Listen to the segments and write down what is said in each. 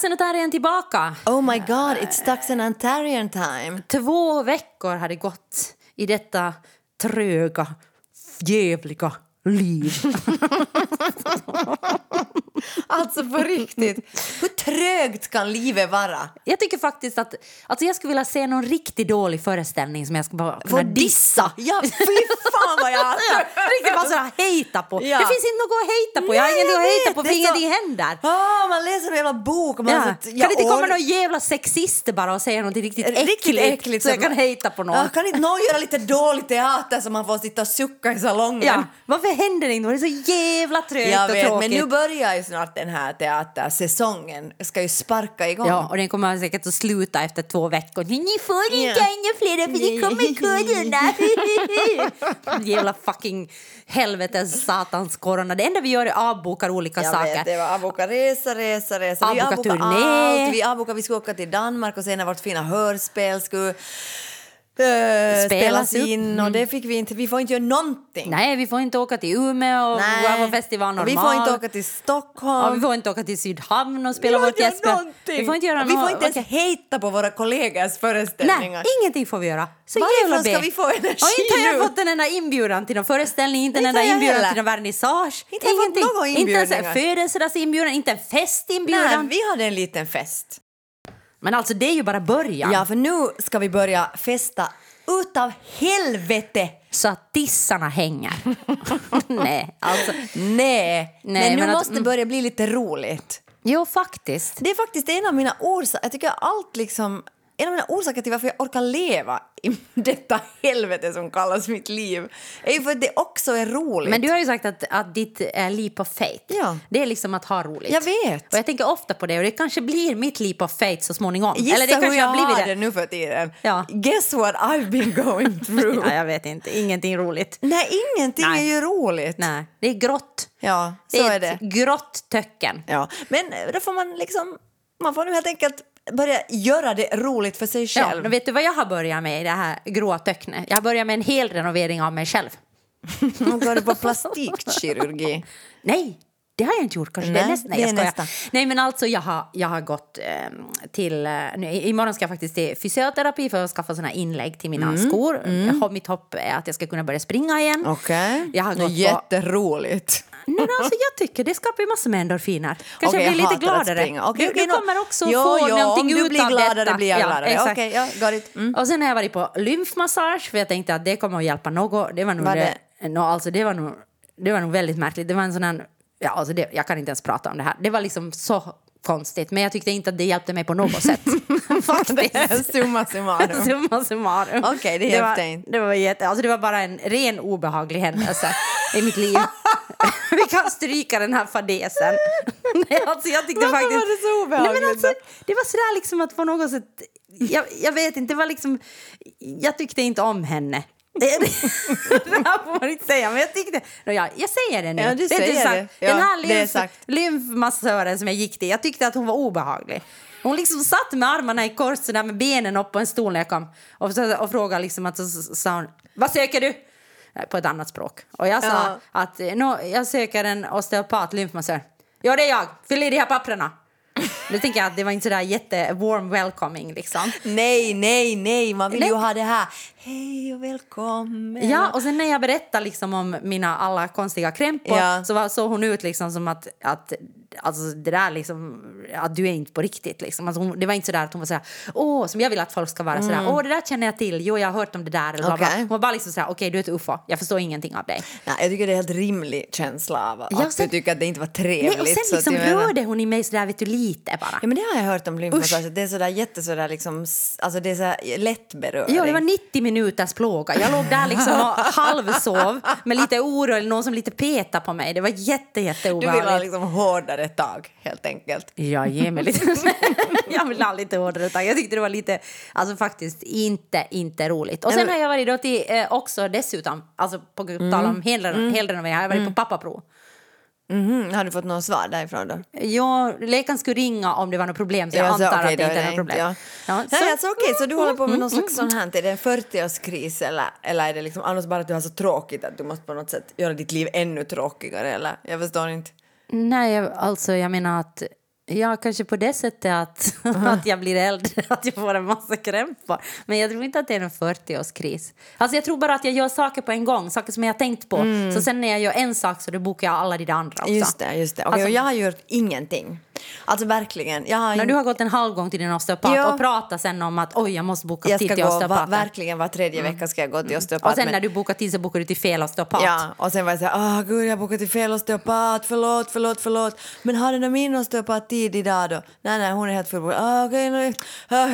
Taxen och terriern tillbaka. Oh my god, it's Taxen and Terriern time. Två veckor hade gått i detta tröga, jävliga liv. Alltså på riktigt, hur trögt kan livet vara? Jag tycker faktiskt att alltså jag skulle vilja se någon riktigt dålig föreställning som jag ska bara kunna dissa. Ja, fy fan vad jag Riktigt bara sådär hejta på. Ja. Det finns inte något att hejta på. Jag har ingenting att hejta på för ingenting så- händer. Ah, man läser en jävla bok och man Ja. så Kan det inte komma några jävla sexister bara och säga något riktigt äckligt, Riktigt äckligt så jag kan hejta på någon? Ja, kan inte någon göra lite dålig teater så man får sitta och sucka i salongen? Ja, varför händer det inte? Det är så jävla trögt och tråkigt. men nu börjar ju snart den här teatersäsongen. Ska ju sparka igång. Ja, och den kommer säkert att sluta efter två veckor. Ni får Ja. inte ännu flera för det kommer corona. Jävla fucking helvetes satans corona. Det enda vi gör är avbokar olika Jag saker. vet, det var avboka resa, resa, resa. Avboka vi avbokade turné. allt. Vi avbokade, vi skulle åka till Danmark och se när vårt fina hörspel skulle eh, spelas upp. in och det fick vi inte. Vi får inte göra någonting. Nej, vi får inte åka till Umeå och gå på festival Och normal. vi får inte åka till Stockholm. Ja, vi får inte åka till Sydhamn och spela vårt gästspel. någonting. Vi får inte göra Och vi får inte ens okej. hejta på våra kollegors föreställningar. Nej, ingenting får vi göra. Så Varifrån jävla ska vi få energi Och inte har jag fått en enda inbjudan till någon föreställning, inte en enda inbjudan heller. till någon vernissage. Inte ingenting. Inte ens en födelsedagsinbjudan, inte en Nej, festinbjudan. vi hade en liten fest. Men alltså det är ju bara början. Ja, för nu ska vi börja festa utav helvete. Så att dissarna hänger. Nej, alltså. Nej, men nu men att- måste det börja bli lite roligt. Jo, faktiskt. Det är faktiskt en av mina orsaker. Jag tycker allt liksom... En av mina orsaker till varför jag orkar leva i detta helvete som kallas mitt liv är ju för att det också är roligt. Men du har ju sagt att, att ditt uh, leap of faith, Ja. det är liksom att ha roligt. Jag vet. Och jag tänker ofta på det och det kanske blir mitt leap of faith så småningom. Gissa Eller det kanske hur jag har det. det nu för tiden. Ja. Guess what I've been going through. Ja, jag vet inte, ingenting roligt. Nej, ingenting Nej. är ju roligt. Nej, det är grått. Ja, Det så är, är ett det. grått töcken. Ja. Men då får man liksom... Man får nu helt enkelt börja göra det roligt för sig Ja, själv. men vet du vad jag har börjat med i det här gråa töcknet? Jag har börjat med en hel renovering av mig själv. Går du på plastikkirurgi. Nej, det har jag inte gjort. Kanske det är Nej, nästa. Nej, det är nästa. Nej, men alltså jag har, jag har gått eh, till... Eh, nu, imorgon ska jag faktiskt till fysioterapi för att skaffa såna inlägg till mina Mm, skor. Har, mitt hopp är att jag ska kunna börja springa igen. Jag har är gått på- jätteroligt. Nej, alltså, jag tycker det skapar ju massor med endorfiner. Kanske Okej, jag blir jag lite gladare. Okej, du, okej, du kommer också Jo, få jo, någonting ut blir av gladare detta. blir jag Ja, gladare. ja, got it. Mm. Och sen har jag varit på lymfmassage för jag tänkte att det kommer att hjälpa något. Det var nog, Var det? No, alltså det var nog, det var nog väldigt märkligt. Det var en sån här, ja, alltså det, jag kan inte ens prata om det här. Det var liksom så konstigt, men jag tyckte inte att det hjälpte mig på något sätt. Faktiskt. Summa summarum. Summa summarum. Okej, det hjälpte var, inte. Det var, jätte, alltså det var bara en ren obehaglig händelse i mitt liv. Vi kan stryka den här fadesen. Nej, alltså jag tyckte Varför faktiskt, var det så obehagligt Nej, men alltså, det var sådär liksom att på något sätt... Jag, jag vet inte, det var liksom... Jag tyckte inte om henne. Det, här får man inte säga, men jag tyckte... Ja, jag säger det nu. Ja, du Det säger sagt. det. Ja, den här lymf, lymfmassören som jag gick till, jag tyckte att hon var obehaglig. Hon liksom satt med armarna i kors sådär med benen upp på en stol när jag kom och, så, och frågade liksom att så, så, sa hon, vad söker du? På ett annat språk. Och jag sa Ja. att nå, jag söker en osteopat lymfmassör. Ja, det är jag. Fyll i de här papperna. Då tänker jag att det var inte sådär jätte warm welcoming liksom. Nej, nej, nej. Man vill Nej. ju ha det här. Hej och välkommen. Ja, och sen när jag berättade liksom om mina alla konstiga krämpor Ja. så var, såg hon ut liksom som att, att alltså det där liksom, att du är inte på riktigt liksom. Alltså hon, det var inte sådär att hon var sådär, åh, som jag vill att folk ska vara sådär, åh det där känner jag till, jo jag har hört om det där. Eller. Mm. Okej. Hon var bara liksom sådär, okej du är ett ufo, jag förstår ingenting av dig. Nej, jag tycker det är en helt rimlig känsla av att Ja, sen- du tycker att det inte var trevligt. Nej, och sen så liksom rörde hon i mig sådär vet du lite bara. Ja, men det har jag hört om lymfmassage. Det är sådär jätte sådär liksom, alltså det är sådär lätt beröring. Ja, det var 90 minuters plåga. Jag låg där liksom och halvsov med lite oro eller någon som lite petade på mig. Det var jätte, jätte du vill ha liksom hårdare tag helt enkelt. Ja, ge mig lite. jag vill ha lite hårdare tag. Jag tyckte det var lite, alltså faktiskt inte, inte roligt. Och sen har jag varit då till, eh, också dessutom, alltså på tal om hel, helrenovering, har jag varit på pappaprov. Mhm, Har du fått något svar därifrån då? Ja, läkaren skulle ringa om det var något problem så jag Ja, så, antar okej, att det inte är något problem. Ja. Ja, Nej, så- alltså, okej, så du håller på med någon slags sån här, är det en 40-årskris eller, eller är det liksom annars bara att du har så tråkigt att du måste på något sätt göra ditt liv ännu tråkigare eller? Jag förstår inte. Nej, jag- alltså jag menar att Ja, kanske på det sättet att, att jag blir äldre, att jag får en massa krämpor. Men jag tror inte att det är en 40-årskris. Alltså jag tror bara att jag gör saker på en gång, saker som jag har tänkt på. Så sen när jag gör en sak så då bokar jag alla de andra också. Just det, just det. Okej, Alltså- och jag har gjort ingenting. Alltså verkligen. Jag har När du har gått en halv gång till din osteopat Ja. och pratat sen om att oj, jag måste boka jag tid till gå, va, osteopaten. verkligen var tredje vecka ska jag gå till osteopat. Och sen men- när du bokar tid så bokar du till fel osteopat. Ja, och sen var jag så här, ah gud jag bokat till fel osteopat, förlåt, förlåt, förlåt. Men har den min osteopat tid idag då? Nej, nej, hon är helt fullbokad. Ah, okej, nu. Ah,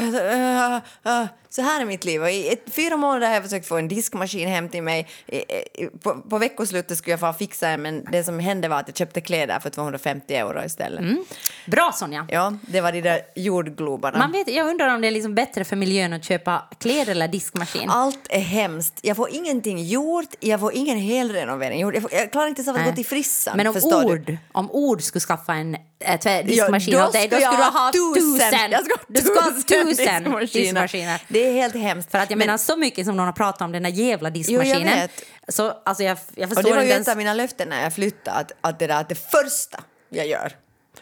ah, ah. Så här är mitt liv. Och I ett, fyra månader har jag försökt få en diskmaskin hem till mig. I, i, på, på veckoslutet skulle jag få fixa en, men det som hände var att jag köpte kläder för 250 euro istället. Bra Sonja! Ja, det var de där jordglobarna. Man vet, jag undrar om det är liksom bättre för miljön att köpa kläder eller diskmaskin. Allt är hemskt. Jag får ingenting gjort, jag får ingen helrenovering gjord. Jag, får, jag klarar inte ens av att Nej. gå till frissan. Men om du? ord, om ord skulle skaffa en äh, diskmaskin Ja, åt dig, då skulle du ha tusen. Jag ska du ska ha tusen tusen diskmaskiner. diskmaskiner. Det är helt hemskt. För att jag Men- menar så mycket som någon har pratat om den där jävla Jo, diskmaskinen. jag vet. Så alltså jag, jag Och förstår det var ju ett av mina löften när jag flyttade, att, att, det, där, att det första jag gör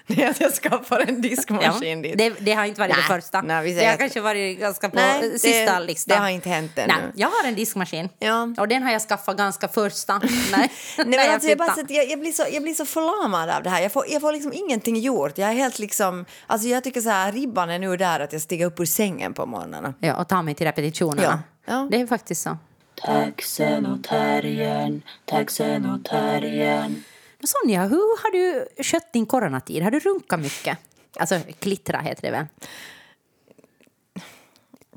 det är att jag skaffar en Ja, diskmaskin dit. det, det har inte varit Nej, det första. nej, vi det har att- kanske varit ganska på Nej, eh, det- sista listan. det har inte hänt ännu. Nej, jag har en diskmaskin. Ja. Och den har jag skaffat ganska första. Nej, Nej, när men alltså, jag, bara, blir så, jag blir så förlamad av det här. Jag får, jag får liksom ingenting gjort. Jag är helt liksom... Alltså jag tycker så här, ribban är nu där att jag stiger upp ur sängen på morgnarna. Ja, och ta mig till repetitionerna. Ja. Ja. Det är faktiskt så. Taxen och terriern, taxen och terriern. Men Sonja, hur har du skött din coronatid? Har du runkat mycket? Alltså, klittra heter det väl?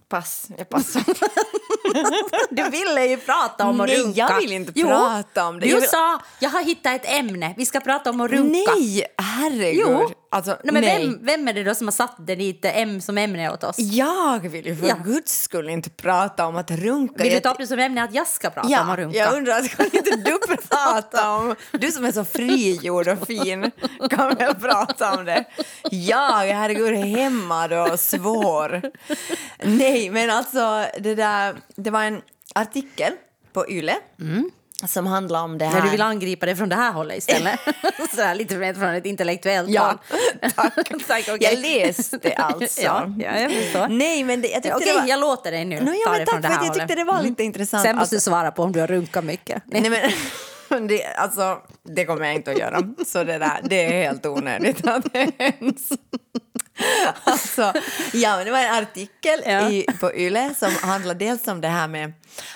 Pass, jag passar. Du ville ju prata om att Nej, runka. jag vill inte jo, prata om det. Du Jag vill- sa, jag har hittat ett ämne, vi ska prata om att runka. Nej, herregud. Jo. Alltså, nej, men nej. Vem, vem är det då som har satt det dit M som ämne åt oss? Jag vill ju för Ja. guds skull inte prata om att runka. Vill du ta upp det som ämne att jag ska prata ja, om att runka? jag undrar, kan inte du prata om... Du som är så frigjord och fin kan väl prata om det? Jag, herregud, hämmad och svår. Nej, men alltså, det, där, det var en artikel på Yle som handlar om det här... När du vill angripa det från det här hållet istället. så här, lite mer från ett intellektuellt Ja, plan. tack. tack okej. Jag läste alltså. ja, ja, jag förstår. Nej, men det, jag tyckte Okej, det var... jag låter dig nu No, ja, ta det tack från det här jag tyckte hållet. Mm. det var lite intressant. Sen måste du svara på om du har runkat mycket. Nej, men, det, alltså, det kommer jag inte att göra. Så det, där, det är helt onödigt att det ens... Alltså, ja, men det var en artikel Ja. i, på Yle som handlar dels om det här med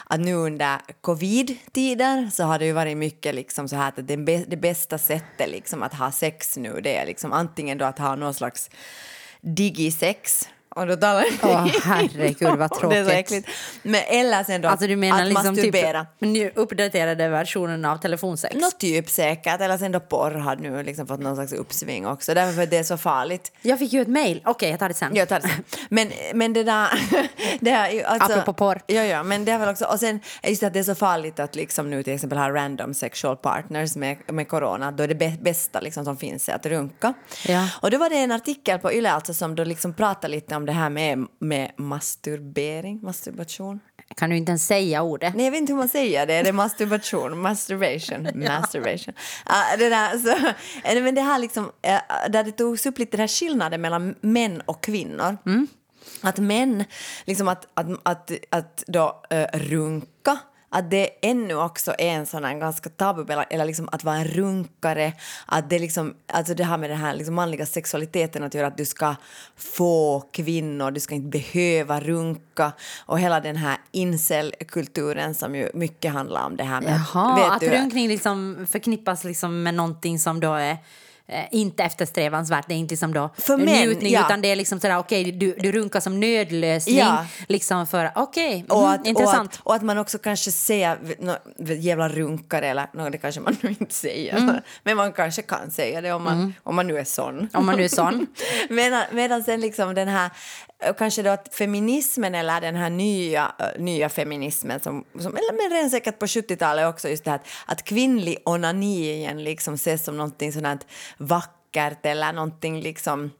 att nu under covid-tider så har det ju varit mycket liksom så här att det, det bästa sättet liksom att ha sex nu det är liksom antingen då att ha någon slags digisex och då talar Åh, herregud, vad Det är så tråkigt. äckligt. Men, eller sen då Alltså du menar att liksom typ masturbera. nu uppdaterade versionen av telefonsex? Nå typ säkert, eller sen då porr har nu liksom fått någon slags uppsving också, därför för att det är så farligt. Jag fick ju ett mejl. Okej, jag tar det sen. Jag tar det sen. Men, men det där... det är ju alltså, Apropå porr. Ja, ja, men det är väl också... Och sen just att det är så farligt att liksom nu till exempel ha random sexual partners med, med corona, då är det bä- bästa liksom som finns är att runka. Ja. Och då var det en artikel på Yle alltså som då liksom pratar lite om det här med, med masturbering, masturbation. Kan du inte ens säga ordet? Nej, jag vet inte hur man säger det. Det är masturbation, masturbation, masturbation. Ah, det där, så, eh, men det här liksom, eh, där det togs upp lite den här skillnaden mellan män och kvinnor. Att män, liksom att, att, att, att då uh, runka, att det ännu också är en sån här ganska tabu, eller, liksom att vara en runkare, att det liksom, alltså det har med den här liksom manliga sexualiteten att göra, att du ska få kvinnor, du ska inte behöva runka och hela den här incel-kulturen som ju mycket handlar om det här med, Jaha, vet att du, runkning liksom förknippas liksom med någonting som då är eh, inte eftersträvansvärt, det är inte som då För män, njutning ja. utan det är liksom sådär okej du, du runkar som nödlösning Ja. liksom för okej, och, mhm, att, och, intressant. att, och att man också kanske säger no, jävla runkare, eller no, det kanske man nu inte säger, Mm. men man kanske kan säga det om man, om man nu är sån. Om man nu är sån. medan, medan sen liksom den här och kanske då att feminismen eller den här nya, eh, nya feminismen som, som eller men redan säkert på 70-talet också just det här att, att kvinnlig onani igen liksom ses som någonting sådant vackert eller någonting liksom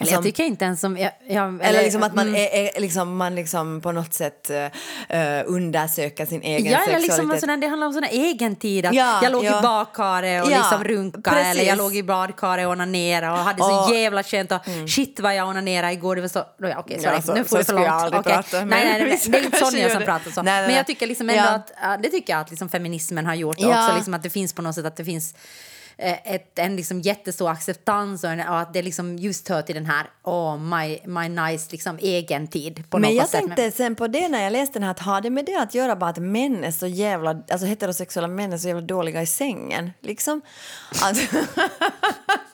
eller jag tycker inte ens som... Jag, jag, eller liksom att man, mm. är, är, liksom, man liksom på något sätt uh, undersöker sin egen Ja, eller sexualitet. liksom sån det handlar om sån egen tid. Att Ja, jag låg ja. i badkaret och Ja, liksom runka precis. eller jag låg i badkaret och onanerade och hade så Och- Mm. jävla skönt och shit vad jag onanerade igår. Det var så... Okej, okay, Ja, så- nu så får det för långt. Okej. prata, men nej, nej, nej, det är inte Sonja som pratar så. Nej, nej, Men nej. jag tycker liksom ändå Ja. att, ja, det tycker jag att liksom feminismen har gjort Ja. också. Liksom att det finns på något sätt att det finns ett, en liksom jättestor acceptans och, en, och att det liksom just hör till den här oh, my, my nice liksom, egen tid på Men något jag sätt. tänkte sen på det när jag läste den här, att har det med det att göra bara att män är så jävla, alltså heterosexuella män är så jävla dåliga i sängen? Liksom. Att,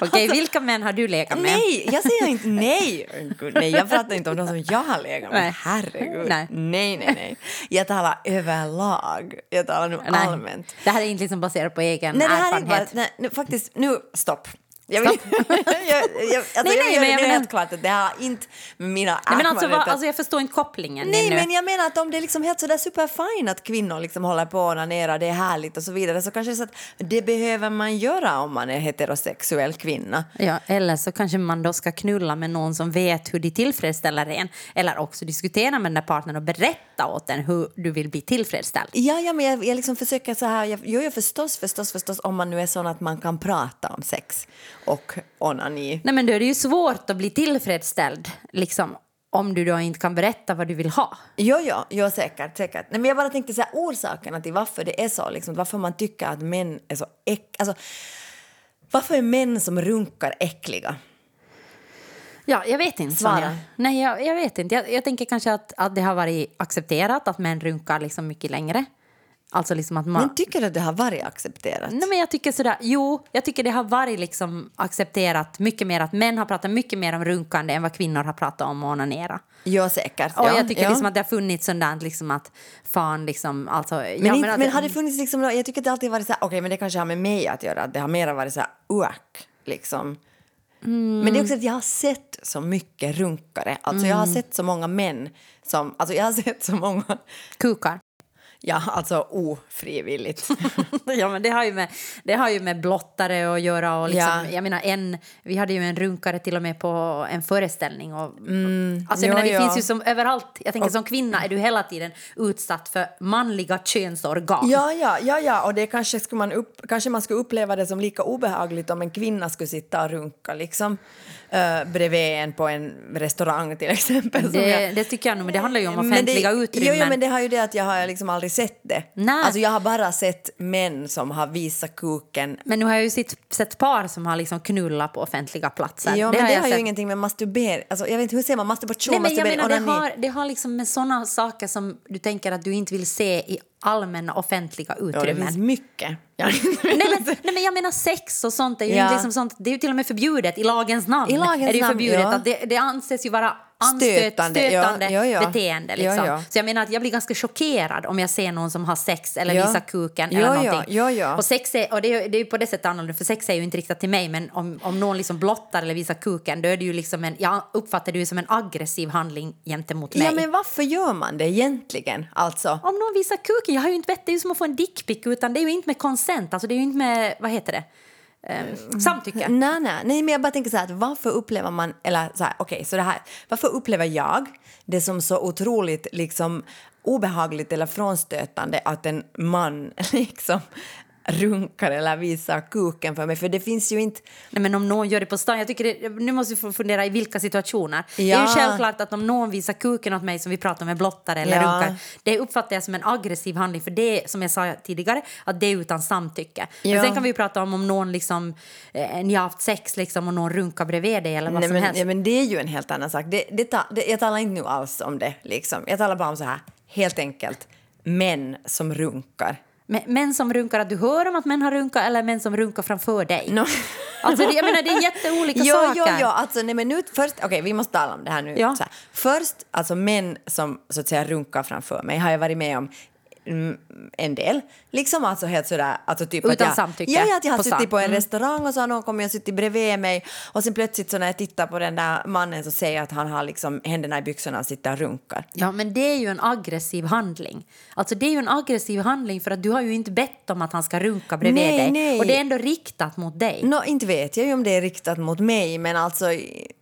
Okej, vilka män har du legat med? nej, jag säger inte nej. Nej. Jag pratar inte om de som jag har legat med. Nej. Herregud. Nej. Nej. nej, nej, Jag talar överlag. Jag talar nu Nej, allmänt. Det här är inte liksom baserat på egen Nej, det här är inte bara, nej, nu, faktiskt, nu, stopp. Jag, jag, jag, alltså, Nej, jag nej, gör men jag menar- helt klart att det har inte med mina Nej, men alltså, erfarenheter- alltså, jag förstår inte kopplingen. Nej, men jag menar att om det är liksom helt sådär superfine att kvinnor liksom håller på och onanerar, det är härligt och så vidare, så kanske det är så att det behöver man göra om man är heterosexuell kvinna. Ja, eller så kanske man då ska knulla med någon som vet hur de tillfredsställer en. Eller också diskutera med den där partnern och berätta åt den hur du vill bli tillfredsställd. Ja, ja men jag, jag liksom försöker så här, jag, jo, jo, förstås, förstås, förstås, om man nu är sån att man kan prata om sex och onani. Nej, men då är det ju svårt att bli tillfredsställd liksom, om du då inte kan berätta vad du vill ha. Jo, jo, jo säkert, säkert. Nej, men jag bara tänkte så här, orsakerna till varför det är så, liksom, varför man tycker att män är så äck... Alltså, varför är män som runkar äckliga? Ja, jag vet inte. Svara. Nej, jag, jag vet inte. Jag, jag tänker kanske att, att det har varit accepterat att män runkar liksom mycket längre. Alltså liksom att man... Men tycker du att det har varit accepterat? Nej, men jag tycker sådär, jo, jag tycker det har varit liksom accepterat mycket mer att män har pratat mycket mer om runkande än vad kvinnor har pratat om att onanera. Jo, säkert. Och ja, jag tycker ja. liksom att det har funnits sådant liksom att fan liksom, alltså... Men, ja, inte, men, har det funnits liksom, jag tycker att det alltid varit så här, okej men det kanske har med mig att göra, det har mer varit så här, uack, liksom. Men det är också att jag har sett så mycket runkare, alltså jag har sett så många män som, alltså jag har sett så många, Kukar. Ja alltså ofrivilligt. ja, men det har, ju med, det har ju med blottare att göra. Och liksom, Ja. jag menar, en, vi hade ju en runkare till och med på en föreställning. Och, alltså, jag ja, menar, det ja. finns ju som överallt. Jag tänker som kvinna är du hela tiden utsatt för manliga könsorgan. ja, ja, ja, ja, och det kanske, skulle man upp, kanske man skulle uppleva det som lika obehagligt om en kvinna skulle sitta och runka liksom uh, bredvid en på en restaurang till exempel. det, jag- det tycker jag nog, men det handlar ju om Men offentliga det, utrymmen. Jo, jo, men det har ju det att jag har liksom aldrig sett det. Nej. Alltså jag har bara sett män som har visat kuken. Men nu har jag ju sett, sett par som har liksom knullat på offentliga platser. Jo, men det jag har ju sett. ingenting med masturbering, alltså jag vet inte, hur ser man masturbation, Nej, men jag menar, det, har, det har liksom med såna saker som du tänker att du inte vill se i allmänna offentliga Ja, det utrymmen. finns mycket. Ja. nej, men, nej, men jag menar sex och sånt är ju Ja. liksom sånt, det är ju till och med förbjudet i lagens namn. I lagens är det ju namn, förbjudet ja. att det, det anses ju vara anstöt, Stötande, ja, ja, beteende. Liksom. Så jag menar att jag blir ganska chockerad om jag ser någon som har sex eller visar kuken eller någonting. Och, sex är, och det, är, det är på det sättet annorlunda, för sex är ju inte riktat till mig men om, om någon liksom blottar eller visar kuken då är det ju liksom en, jag uppfattar det ju som en aggressiv handling gentemot mig. ja, men varför gör man det egentligen? Alltså, Om någon visar kuken, jag har ju inte vett, det är ju som att få en dickpic utan det är ju inte med konsent, alltså det är ju inte med, vad heter det, Ehm, samtycke. Nej, nej, nej, men jag bara tänker så här, att varför upplever man, eller så här, okej, så det här, varför upplever jag det som så otroligt liksom obehagligt eller frånstötande att en man liksom runkar eller visar kuken för mig, för det finns ju inte... Nej, men om någon gör det på stan, jag tycker det, nu måste vi få fundera i vilka situationer. Det är Ja. ju självklart att om någon visar kuken åt mig som vi pratar med blottare eller Ja. runkar, det uppfattar jag som en aggressiv handling för det är, som jag sa tidigare, att det är utan samtycke. Men Ja. sen kan vi ju prata om om någon liksom, eh, ni har haft sex liksom och någon runkar bredvid dig eller vad Nej, som men, helst. ja, men det är ju en helt annan sak. Det, det, ta, det, jag talar inte nu alls om det, liksom. Jag talar bara om så här, helt enkelt, män som runkar. Män som runkar, att du hör om att män har runkat eller män som runkar framför dig? No. Alltså, jag menar, det är jätteolika jo, saker. jo, jo, alltså nej men nu först, okej vi måste tala om det här nu. Ja. Här, först, alltså män som så att säga runkar framför mig har jag varit med om mm, en del. Liksom alltså helt sådär, alltså typ Utan att jag, samtycke Ja, ja, att jag har suttit på en Mm. restaurang och så har någon kommit och suttit bredvid mig och sen plötsligt så när jag tittar på den där mannen så ser jag att han har liksom händerna i byxorna och sitter och runkar. Ja, men det är ju en aggressiv handling. Alltså det är ju en aggressiv handling för att du har ju inte bett om att han ska runka bredvid Nej, dig. nej. Och det är ändå riktat mot dig. Nå, inte vet jag ju om det är riktat mot mig, men alltså,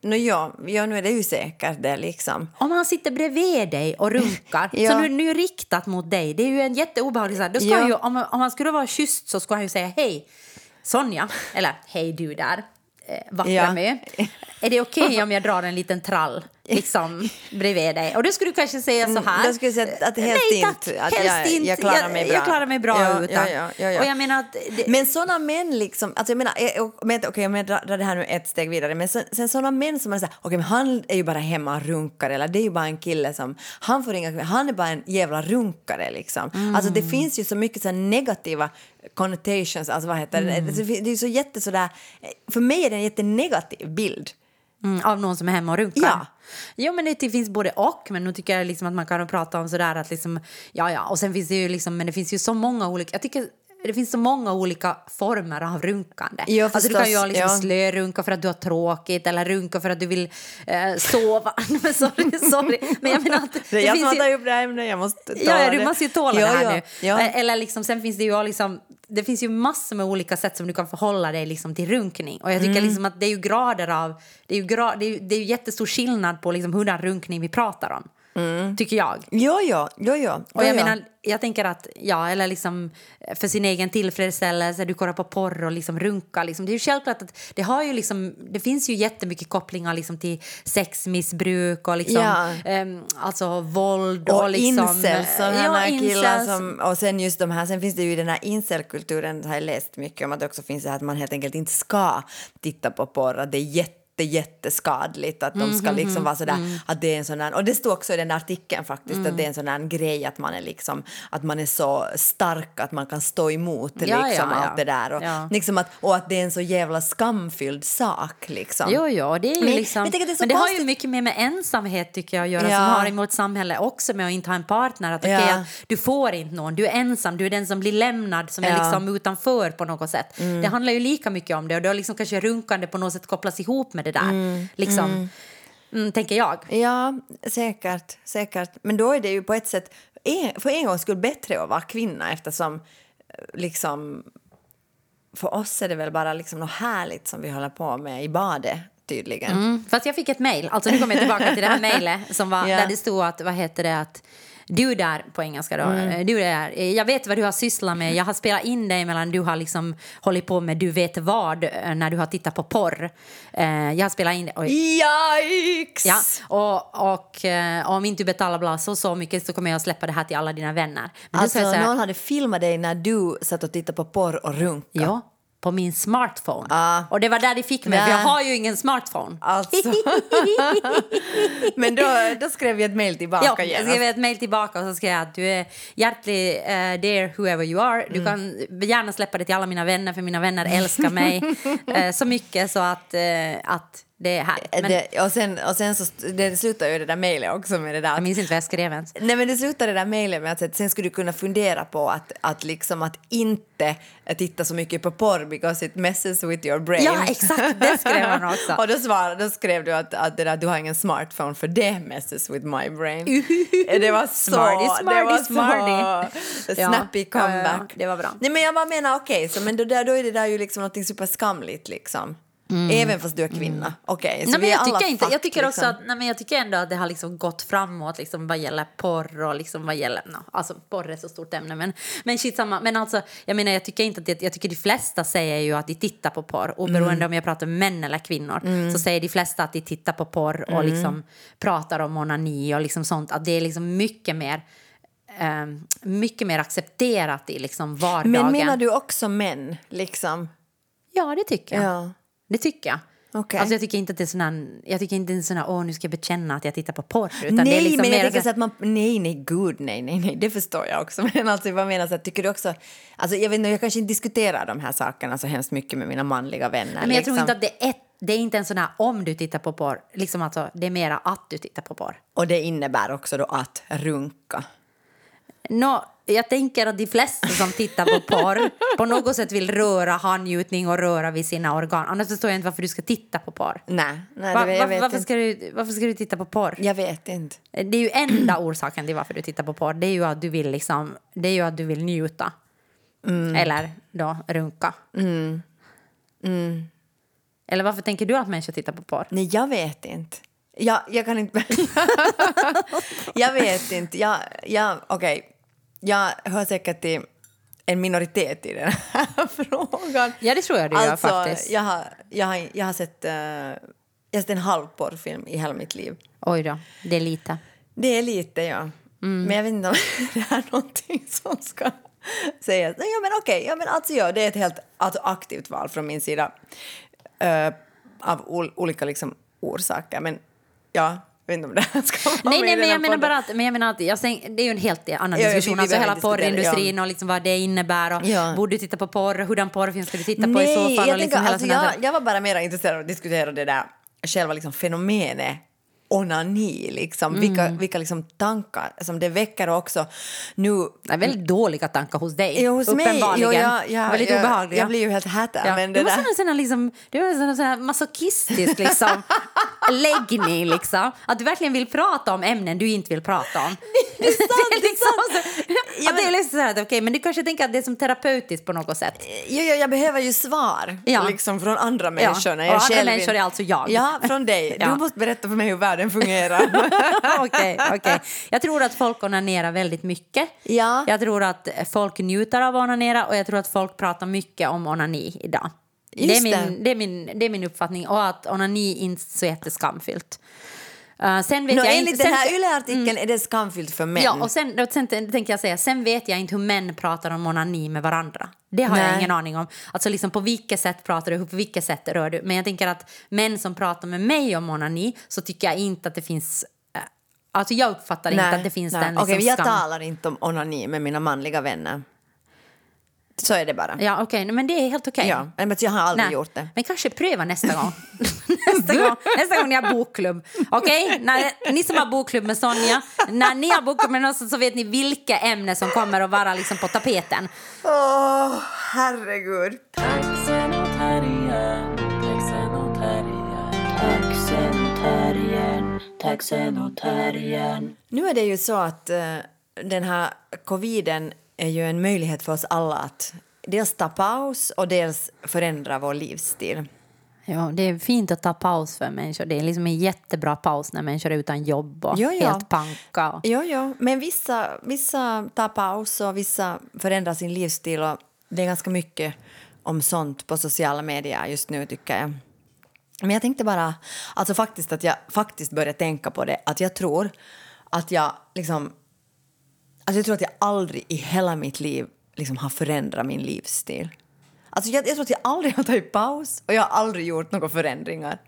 no, ja, ja, nu är det ju säkert det liksom. Om han sitter bredvid dig och runkar, Ja. så nu, nu är riktat mot dig. Det är ju en jätteobehaglig. Då ska Ja. ju, om, om han skulle vara schysst så skulle han ju säga hej Sonja, eller hej du där, eh, vackra Ja. mö. Är det okej om jag drar en liten trall liksom bredvid dig? Och då skulle du kanske säga så här. Mm, skulle jag säga att helst Nej tack, inte, att helst jag- inte. jag klarar mig bra." Jag klarar mig bra Ja, utan. ja, ja. Och jag menar att... Det, Men såna män liksom, alltså jag menar, eh, okej om jag drar det här nu ett steg vidare, men sen, sen såna män som man säger, okej men han är ju bara hemma och runkar eller det är ju bara en kille som, han får inga, han är bara en jävla runkare liksom. Alltså det finns ju så mycket så här negativa connotations, alltså vad heter det, det, det är ju så jätte sådär, för mig är det en jättenegativ bild. Mm, av någon som är hemma och runkar? Ja. Jo, men det, finns både och. Men nu tycker jag liksom att man kan prata om sådär att liksom, ja, ja. Och sen finns det ju liksom, men det finns ju så många olika, jag tycker det finns så många olika former av runkande. Ja, alltså, du kan ju ha liksom ja. slörunka för att du har tråkigt eller runka för att du vill eh, sova. men sorry, sorry. Men jag menar att Det är jag som har tagit upp det här ämnet, jag måste ta Ja, ja, du det. måste ju tåla Ja, det här ja, nu. Eh, Eller liksom, sen finns det ju liksom, det finns ju massor med olika sätt som du kan förhålla dig liksom till runkning. Och jag tycker Mm. liksom att det är ju grader av, det är ju, gra, det är det är ju jättestor skillnad på liksom hurdan runkning vi pratar om. Tycker jag. Jo, jo, jo, jo. Och jag jo. menar, jag tänker att, ja, eller liksom för sin egen tillfredsställelse, du kollar på porr och liksom runkar. Liksom. Det är ju självklart att det har ju liksom, det finns ju jättemycket kopplingar liksom till sexmissbruk och liksom, Ja. ehm, alltså våld och, Och liksom... incels, killar incels. som, och sen just de här, sen finns det ju den här incelkulturen, har jag läst mycket om att det också finns det här att man helt enkelt inte ska titta på porr, att det är jätte jätteskadligt att de Mm, ska liksom vara sådär att det är en sån där, och det står också i den där artikeln faktiskt Mm. att det är en sån där grej att man är liksom att man är så stark att man kan stå emot Ja, liksom ja, ja. allt det där och, Ja. liksom att, och att det är en så jävla skamfylld sak liksom. Jo, jo, det är Men- liksom... men det är men det har ju mycket mer med ensamhet tycker jag att göra Ja. som har emot samhället också med att inte ha en partner. Att, okej, Ja. att du får inte någon, du är ensam, du är den som blir lämnad som är Ja. liksom utanför på något sätt. Det handlar ju lika mycket om det och då liksom kanske runkande på något sätt kopplas ihop med det där. Liksom, mm, tänker jag. Ja, säkert, säkert. Men då är det ju på ett sätt en- för en gång skulle bättre att vara kvinna eftersom eh, liksom för oss är det väl bara liksom något härligt som vi håller på med i badet tydligen. Mm. Fast jag fick ett mejl, alltså nu kommer jag tillbaka till det här mejlet som var, Ja. där det stod att, vad heter det, att du där, på engelska då, Mm. du där, eh, jag vet vad du har sysslat med, jag har spelat in dig mellan du har liksom hållit på med du vet vad eh, när du har tittat på porr. Eh, jag har spelat in oj. Yikes! Ja, och, och eh, om inte du betalar bla så, så mycket så kommer jag släppa det här till alla dina vänner. Men Alltså här, någon hade filmat dig när du satt och tittade på porr och runka. Ja, på min smartphone. Ah. Och det var där de fick mig, för Nej. jag har ju ingen smartphone. Alltså. Men då, då skrev vi ett mejl tillbaka Ja, jag skrev ett mejl tillbaka och så skrev jag att du är hjärtlig uh, dear whoever you are. Du kan gärna släppa det till alla mina vänner för mina vänner älskar mig eh, så mycket så att, eh, att det är här. Men det, och sen, och sen så det slutar ju det där mejlet också med det där jag minns inte vad jag skrev ens. Nej men det slutade det där mejlet med att att sen skulle du kunna fundera på att, att, liksom att inte titta så mycket på porr because it messes with your brain. Ja, exakt, det skrev han också. och då, svar, då skrev du att, att det där, du har ingen smartphone för det messes with my brain. det var så... Smarty, det smarty, var smarty. så Ja, snappy ja, ja, comeback. det var bra. Nej men jag bara menar okej, så men då, då är det där ju liksom något superskamligt liksom. Även fast du är kvinna. Okej, så Mm. Nej, men vi är jag, alla tycker inte, jag, fucked, tycker också liksom. att, nej, men jag tycker ändå att det har liksom gått framåt liksom, vad gäller porr och liksom, vad gäller... No, alltså, porr är så stort ämne, men, men shitsamma. Men alltså, jag menar, jag tycker inte att det, jag tycker de flesta säger ju att de tittar på porr. Oberoende Mm. om jag pratar med män eller kvinnor så säger de flesta att de tittar på porr och Mm. liksom pratar om onani och liksom sånt. Att det är liksom mycket mer... ehm, mycket mer accepterat i liksom vardagen. Men menar du också män, liksom? Ja, det tycker jag. Ja. Det tycker jag. Okej. Alltså jag tycker inte att det är sån här, jag tycker inte är sån här, åh nu ska jag bekänna att jag tittar på porr. Utan det är nej, liksom men jag tänker så att man, nej, nej, gud, nej, nej, nej, det förstår jag också. Men alltså, vad menar så att, tycker du också, alltså jag vet inte, jag kanske inte diskuterar de här sakerna så hemskt mycket med mina manliga vänner. Men jag tror liksom. inte att det är, ett, det är inte en sån här om du tittar på porr, liksom alltså, det är mera att du tittar på porr. Och det innebär också då att runka. Nå, jag tänker att de flesta som tittar på porr på något sätt vill röra handgjutning och röra vid sina organ. Annars förstår jag inte varför du ska titta på porr. Nej, nej Va, det, jag va, vet varför, ska du, varför ska du titta på porr? Jag vet inte. Det är ju enda orsaken till varför du tittar på porr. Det är ju att du vill, liksom, det är ju att du vill njuta. Mm. Eller då runka. Eller varför tänker du att människor tittar på porr? Nej, jag vet inte. Jag, jag kan inte... jag vet inte. Jag, jag, Okej, jag hör säkert till en minoritet i den här frågan. Ja, det tror jag du gör faktiskt. Jag har, jag har, jag har sett, eh, jag har sett en halv porrfilm i hela mitt liv. Oj då, det är lite. Det är lite, ja. Mm. Men jag vet inte om det är någonting som ska sägas. Ja, men okej, ja, men alltså, ja, det är ett helt alltså, aktivt val från min sida eh, av ol- olika liksom, orsaker. Men ja, jag vet inte om det här ska vara Nej, med nej, men jag menar bara att, men jag menar att jag säng, det är ju en helt annan Ja, ja, diskussion. alltså hela porrindustrin och liksom vad det innebär och Ja. borde du titta på porr, hurdan porrfilm ska du titta på Nej, i så fall? jag, och liksom tänker, alltså, jag, jag var bara mer intresserad av att diskutera det där själva liksom, fenomenet onani, liksom. vilka, Mm. vilka liksom, tankar som det väcker också. Nu, Det är väldigt dåliga tankar hos dig. Jo, hos mig. uppenbarligen. Jo, jag, jag, väldigt jag, obehagliga. jag blir ju helt hätad. Ja. Men du det måste där... sån liksom, en sån här, masochistisk liksom, läggning. Liksom. Att du verkligen vill prata om ämnen du inte vill prata om. Det är sant, det är liksom sant. så, att det är liksom så här, att, men du kanske tänker att det är som terapeutiskt på något sätt. Jo, jo, jag behöver ju svar Ja. liksom, från andra människor. när och andra människor är alltså jag. Ja, från dig. Ja. Du måste berätta för mig hur världen fungerar. Okej, okej. Jag tror att folk onanerar väldigt mycket. Ja. Jag tror att folk njuter av att onanera och jag tror att folk pratar mycket om onani idag. Det är, min, det. det. är min, det är min uppfattning och att onani inte är så jätteskamfyllt. Uh, sen vet Nå, jag enligt inte, den sen, här Yle-artikeln är det skamfyllt för män. Ja, och sen, och sen tänker jag säga, sen vet jag inte hur män pratar om onani med varandra. Det har jag Nej. ingen aning om. Alltså liksom på vilket sätt pratar du, på vilket sätt rör du? Men jag tänker att män som pratar med mig om onani så tycker jag inte att det finns... eh, Alltså jag uppfattar inte att det finns nej. den liksom Okej, jag skam. talar inte om onani med mina manliga vänner. Så är det bara. Ja, okej, men det är helt okej. Ja, men jag har aldrig Nej, gjort det. Men kanske pröva nästa gång. nästa, gång nästa gång ni har bokklubb. Okej? När- Ni som har bokklubb med Sonja, när ni har bokklubb med någon så vet ni vilka ämnen som kommer att vara liksom på tapeten. Åh, herregud. Och terriern. Nu är det ju så att eh, den här coviden är ju en möjlighet för oss alla att dels ta paus och dels förändra vår livsstil. Ja, det är fint att ta paus för människor. Det är liksom en jättebra paus när människor är utan jobb och Jo, ja. helt panka. Jo, jo. Men vissa, vissa tar paus och vissa förändrar sin livsstil. Och det är ganska mycket om sånt på sociala medier just nu, tycker jag. Men jag tänkte bara, alltså faktiskt att jag faktiskt började tänka på det, att jag tror att jag liksom... Alltså jag tror att jag aldrig i hela mitt liv liksom har förändrat min livsstil. Alltså jag, jag tror att jag aldrig har tagit paus och jag har aldrig gjort några förändringar.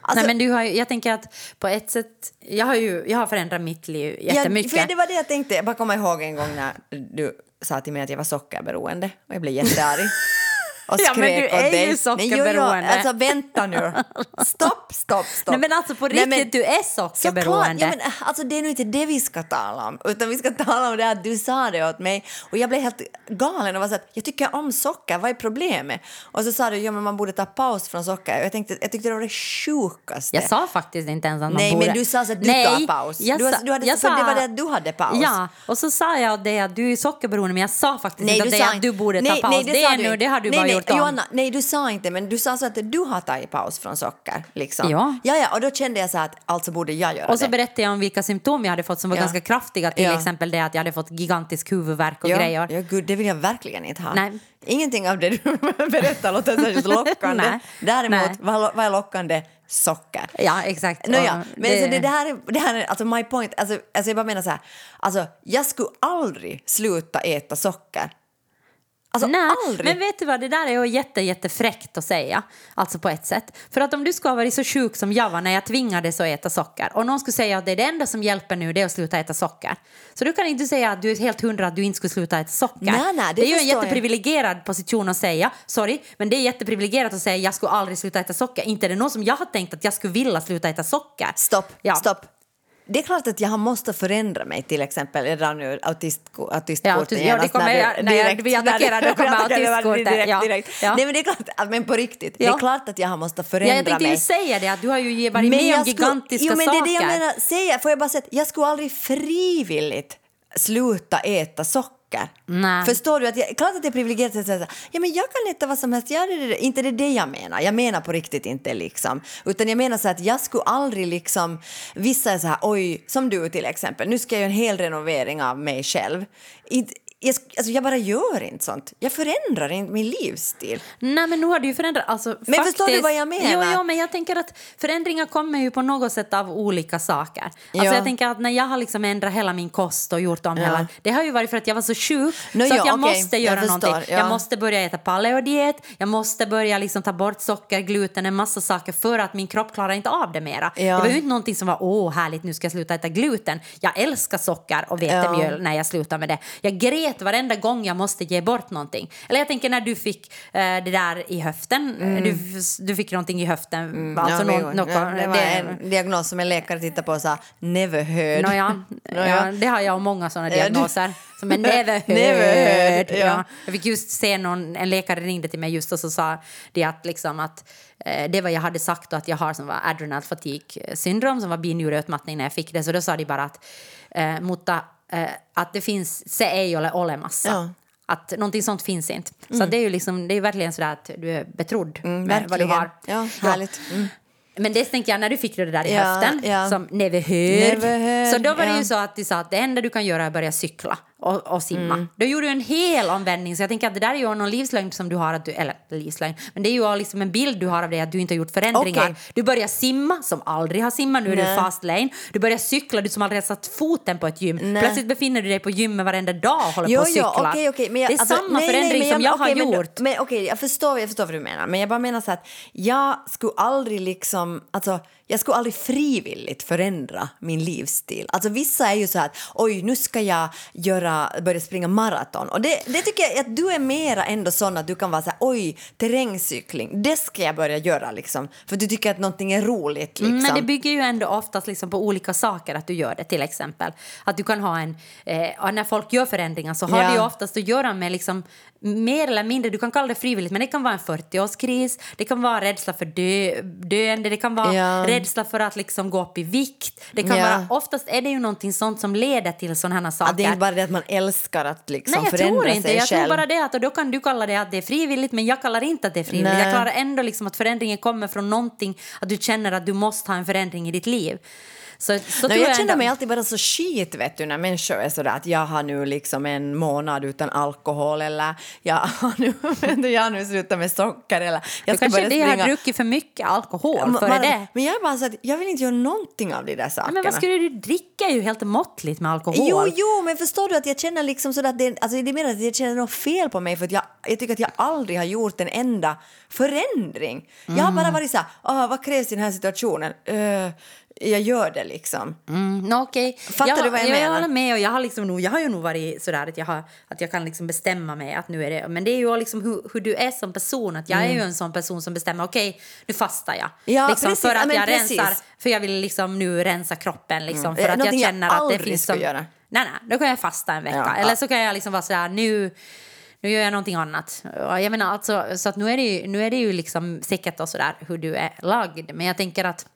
Alltså, Nej, men du har, jag tänker att på ett sätt... Jag har, ju, jag har förändrat mitt liv jättemycket. Ja, för det var det jag tänkte. Jag bara kommer ihåg en gång när du sa till mig att jag var sockerberoende och jag blev jättearg. Och Ja, men skrek du åt är dig. ju sockerberoende. Nej, alltså vänta nu. Stopp, stopp, stopp. Nej, men alltså på Nej, riktigt, men- du är Såklart, sockerberoende. ja, men, äh, alltså, det är nog inte det vi ska tala om, utan vi ska tala om det att du sa det åt mig och jag blev helt galen och var så att jag tycker om socker, vad är problemet? Och så sa du, ja men man borde ta paus från socker jag, tänkte, jag tyckte det var det sjukaste. Jag sa faktiskt inte ens att man Nej, borde... men du sa så att du Nej, tar paus. jag Du sa- du hade- jag för det sa- var det att du hade paus. Ja, och så sa jag åt dig att du är sockerberoende, men jag sa faktiskt inte åt dig sa att du borde nej, ta paus. Nej, det, sa är nu, inte. det har du nej, bara nej, gjort om. Johanna, nej, du sa inte, men du sa så att du har tagit paus från socker. Liksom. Ja. ja. Ja, och då kände jag så att alltså borde jag göra Och så det. berättade jag om vilka symptom jag hade fått som var Ja. ganska kraftiga. Till Ja. exempel det att jag hade fått gigantisk huvudvärk och ja, grejer. Ja, gud, det vill jag verkligen inte ha. Nej. Ingenting av det du berättar låter särskilt lockande. Nej. Däremot, Nej. vad, vad är lockande? Socker. Ja, exakt. Nåja, Och men Så det, det, här är, det här är alltså my point. Alltså, alltså jag bara menar så här, alltså jag skulle aldrig sluta äta socker. Alltså Nej, aldrig. men vet du vad, det där är jätte, jättefräckt att säga, alltså på ett sätt. För att om du skulle ha varit så sjuk som jag var när jag tvingades att äta socker och någon skulle säga att det är det enda som hjälper nu det är att sluta äta socker. Så du kan inte säga att du är helt hundra att du inte skulle sluta äta socker. Nej, nej, det det är ju en förstår jag. jätteprivilegierad position att säga, sorry, men det är jätteprivilegierat att säga jag skulle aldrig sluta äta socker. Inte är det någon som jag har tänkt att jag skulle vilja sluta äta socker. Stopp, Ja. stopp. Det är klart att jag måste förändra mig till exempel. Jag drar nu autist, Ja, autism- ja, kommer jag- när jag blir attackerad, då kommer autistkortet, Direkt, ja. direkt. Ja. Nej men det är klart, men på riktigt, det är klart att jag måste förändra jag tänkte mig. ju säga det, att du har ju varit med om gigantiska jo, men saker. Det är det jag menar, säga, får jag bara säga jag skulle aldrig frivilligt sluta äta socker. Nej. Förstår du? att jag, Klart att det är privilegierat att säga så här, ja, men jag kan äta vad som helst. Ja, det, det, det. Inte det är det jag menar. Jag menar på riktigt inte liksom. Utan jag menar så att jag skulle aldrig liksom... Vissa är så här, oj, som du till exempel. Nu ska jag göra en hel renovering av mig själv. Jag, alltså, jag bara gör inte sånt. Jag förändrar inte min livsstil. Nej, men nu har du ju förändrat. Alltså, Men faktiskt, förstår du vad jag menar? Jo, jo, men jag tänker att förändringar kommer ju på något sätt av olika saker. Alltså, Ja. Jag tänker att när jag har liksom ändrat hela min kost och gjort om Ja. hela... Det har ju varit för att jag var så sjuk Nå, så ja, att jag okej, måste jag göra förstår, någonting. ja. Jag måste börja äta paleodiet, jag måste börja liksom ta bort socker, gluten, en massa saker för att min kropp klarar inte av det mera. Det var ju inte någonting som var åh härligt, nu ska jag sluta äta gluten. Jag älskar socker och vetemjöl när jag slutar med det. Jag grät varenda gång jag måste ge bort någonting. Eller jag tänker när du fick eh, det där i höften, du, du fick någonting i höften. Alltså Mm. Ja, nå- men- något- ja, det var det- en diagnos som en läkare tittade på och sa never heard. Nåja, Nåja. ja, det har jag och många sådana Ja, du- diagnoser. Som är never heard. Never heard, ja. ja. Jag fick just se någon, en läkare ringde till mig just och så sa det att, liksom att eh, det var jag hade sagt och att jag har som var adrenal fatigue syndrom som var binjureutmattning när jag fick det. Så då sa de bara att, eh, mutta, att det finns se ei ole olemassa. Ja. Att någonting sånt finns inte. Så det är ju liksom, det är verkligen sådär att du är betrodd med vad du har. Ja, härligt. Mm. Men det tänkte jag när du fick det där i Ja, höften, ja. som never heard. Never heard, så då var det ju så att de sa att det enda du kan göra är att börja cykla och, och simma. Mm. Då gjorde du en hel omvändning, så jag tänker att det där är ju någon livslögn som du har, att du, eller livslögn, men det är ju liksom en bild du har av det att du inte har gjort förändringar. Okej. Du börjar simma, som aldrig har simmat, nu är du Nej. fast lane. Du börjar cykla, du som aldrig har satt foten på ett gym. Nej. Plötsligt befinner du dig på gymmet varenda dag och håller på Jo, och cyklar. jo, okej, okej. men jag- det är alltså, samma nej, nej, förändring men som jag okej, har men, gjort. Men okej, jag förstår, jag förstår vad du menar. Men jag bara menar så att jag skulle aldrig liksom, alltså jag skulle aldrig frivilligt förändra min livsstil. Alltså vissa är ju så att oj, nu ska jag göra, börja springa maraton. Och det, det tycker jag att du är mera ändå sån att du kan vara så här, oj, terrängcykling, det ska jag börja göra liksom. För du tycker att någonting är roligt liksom. Mm, Men det bygger ju ändå oftast liksom på olika saker att du gör det. Till exempel att du kan ha en... Eh, när folk gör förändringar så har Ja. det ju oftast att göra med liksom, mer eller mindre, du kan kalla det frivilligt, men det kan vara en 40-årskris, det kan vara rädsla för dö, döende, det kan vara Ja. rädsla för att liksom gå upp i vikt. Det kan Ja. vara, oftast är det ju någonting sånt som leder till sådana här saker. Att det är inte bara det att man älskar att liksom Nej, jag förändra tror inte. sig Jag själv. tror bara det att och då kan du kalla det att det är frivilligt, men jag kallar inte att det är frivilligt. Nej. Jag klarar ändå liksom att förändringen kommer från någonting, att du känner att du måste ha en förändring i ditt liv. Så, så Nej, jag känner mig alltid bara så skit vet du, när människor är sådär att jag har nu liksom en månad utan alkohol eller jag har nu, jag har nu slutat med socker eller jag Du kanske det har druckit för mycket alkohol före det. Men jag är bara så att jag vill inte göra någonting av de där sakerna. Men vad skulle du dricka ju helt måttligt med alkohol? Jo, jo, men förstår du att jag känner liksom sådär att det, alltså det menar att jag känner något fel på mig för att jag, jag tycker att jag aldrig har gjort en enda förändring. Jag har Mm. bara varit såhär, ah, vad krävs i den här situationen? Eh, jag gör det liksom. Mm, no, okej. Fattar jag, du vad jag jag menar? håller med och jag har, liksom nog, jag har ju nog varit sådär att jag, har, att jag kan liksom bestämma mig att nu är det... Men det är ju liksom hur, hur du är som person. Att jag är ju en sån person som bestämmer, okej, nu fastar jag. Mm. Ja, liksom, precis. För att jag precis. rensar, för jag vill liksom nu rensa kroppen liksom. Mm. För att jag någonting jag känner att det finns... Som, göra. Nej, nej, då kan jag fasta en vecka. Ja, Eller så kan jag liksom vara sådär, nu... Nu gör jag någonting annat. Jag menar, alltså, så att nu är det ju, nu är det ju liksom säkert och sådär hur du är lagd. Men jag tänker att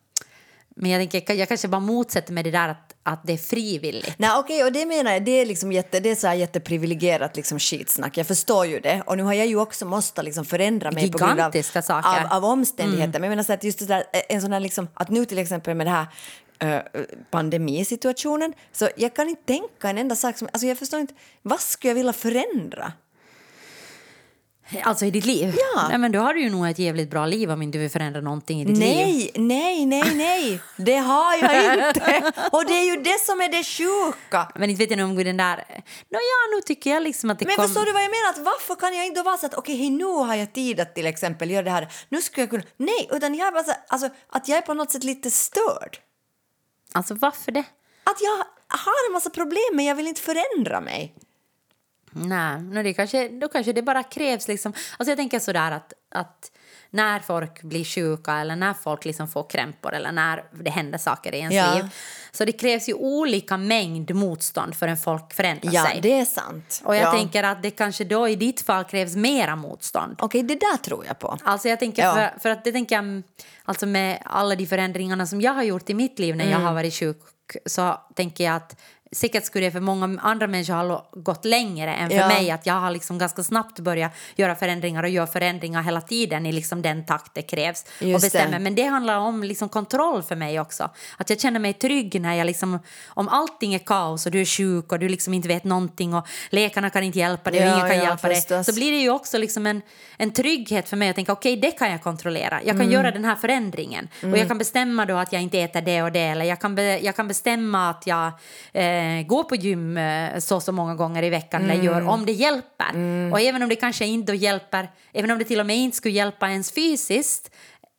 men jag, tänker, jag kanske bara motsätter mig det där att, att det är frivilligt. Nej, okej, och det menar jag, det är liksom jätte, det är så här jätteprivilegierat liksom skitsnack. Jag förstår ju det. Och nu har jag ju också måste liksom förändra mig på grund av. Mm. av, av omständigheter. Men jag menar så att just det där, en sån här liksom, att nu till exempel med det här eh, pandemisituationen, så jag kan inte tänka en enda sak som, alltså jag förstår inte, vad skulle jag vilja förändra? Alltså i ditt liv? Ja. Nej, men då har du ju nog ett jävligt bra liv om inte du vill förändra någonting i ditt liv. Nej, nej, nej, nej, det har jag inte. Och det är ju det som är det sjuka. Men inte vet jag om den där... Nåja, nu tycker jag liksom att det Men kom... förstår du vad jag menar? Att varför kan jag inte vara så att okej, hej, nu har jag tid att till exempel göra det här. Nu skulle jag kunna... Nej, utan jag är bara så, alltså, att jag är på något sätt lite störd. Alltså varför det? Att jag har en massa problem men jag vill inte förändra mig. Nej, no, det kanske, då kanske det bara krävs liksom... Alltså jag tänker sådär att, att när folk blir sjuka eller när folk liksom får krämpor eller när det händer saker i ens Ja. liv. Så det krävs ju olika mängd motstånd för en folk förändrar Ja, sig. det är sant. Och jag ja. tänker att det kanske då i ditt fall krävs mera motstånd. Okej, det där tror jag på. Alltså jag tänker Ja. för, för att det tänker jag, alltså med alla de förändringarna som jag har gjort i mitt liv när Mm. jag har varit sjuk så tänker jag att säkert skulle det för många andra människor ha gått längre än för Ja. mig att jag har liksom ganska snabbt börjat göra förändringar och gör förändringar hela tiden i liksom den takt det krävs och bestämmer. det. Men det handlar om liksom kontroll för mig också. Att jag känner mig trygg när jag liksom, om allting är kaos och du är sjuk och du liksom inte vet någonting och läkarna kan inte hjälpa dig och Ja, ingen kan ja, hjälpa dig så blir det ju också liksom en, en trygghet för mig att tänka okej det kan jag kontrollera. Jag kan Mm. göra den här förändringen och jag kan bestämma då att jag inte äter det och det eller jag kan, be, jag kan bestämma att jag eh, går på gym eh, så så många gånger i veckan eller Mm. gör om det hjälper. Och även om det kanske inte hjälper, även om det till och med inte skulle hjälpa ens fysiskt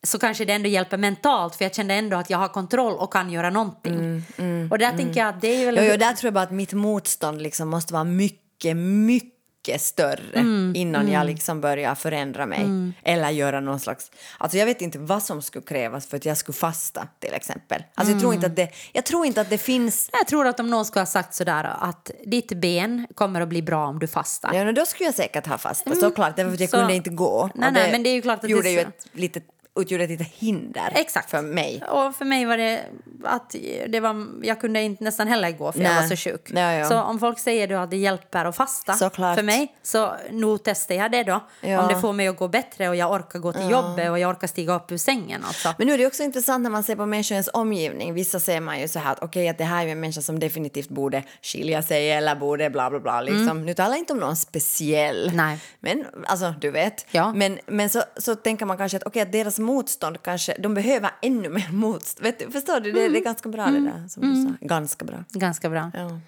så kanske det ändå hjälper mentalt för jag kände ändå att jag har kontroll och kan göra någonting. och där tänker jag att det är väl... Mm, Jo, jo, där tror jag bara att mitt motstånd liksom måste vara mycket, mycket större innan jag liksom börjar förändra mig. Eller göra någon slags... Alltså jag vet inte vad som skulle krävas för att jag skulle fasta till exempel. Alltså jag, tror inte att det, jag tror inte att det finns... Jag tror att om någon skulle ha sagt sådär att ditt ben kommer att bli bra om du fastar. Ja, då skulle jag säkert ha fasta, såklart. Därför att jag Så- kunde inte gå. Nej, nej, men det är ju klart att det gjorde är ju ett litet, utgjorde ett litet hinder Exakt. för mig. Och för mig var det att det var, jag kunde inte nästan heller gå för jag Nej. var så sjuk. Ja, ja. Så om folk säger då att det hjälper att fasta Såklart. för mig så nog testar jag det då. Ja. Om det får mig att gå bättre och jag orkar gå till jobbet och jag orkar stiga upp ur sängen. Alltså. Men nu är det också intressant när man ser på människors omgivning. Vissa ser man ju så här att okej att det här är en människa som definitivt borde skilja sig eller borde bla bla bla. Liksom. Nu talar jag inte om någon speciell. Nej. Men alltså du vet. Ja. Men, men så, så tänker man kanske att okej att deras motstånd kanske, de behöver ännu mer motstånd. Vet du, förstår du? Det, det är ganska bra det där som du sa. Ganska bra. Ganska bra. Ja.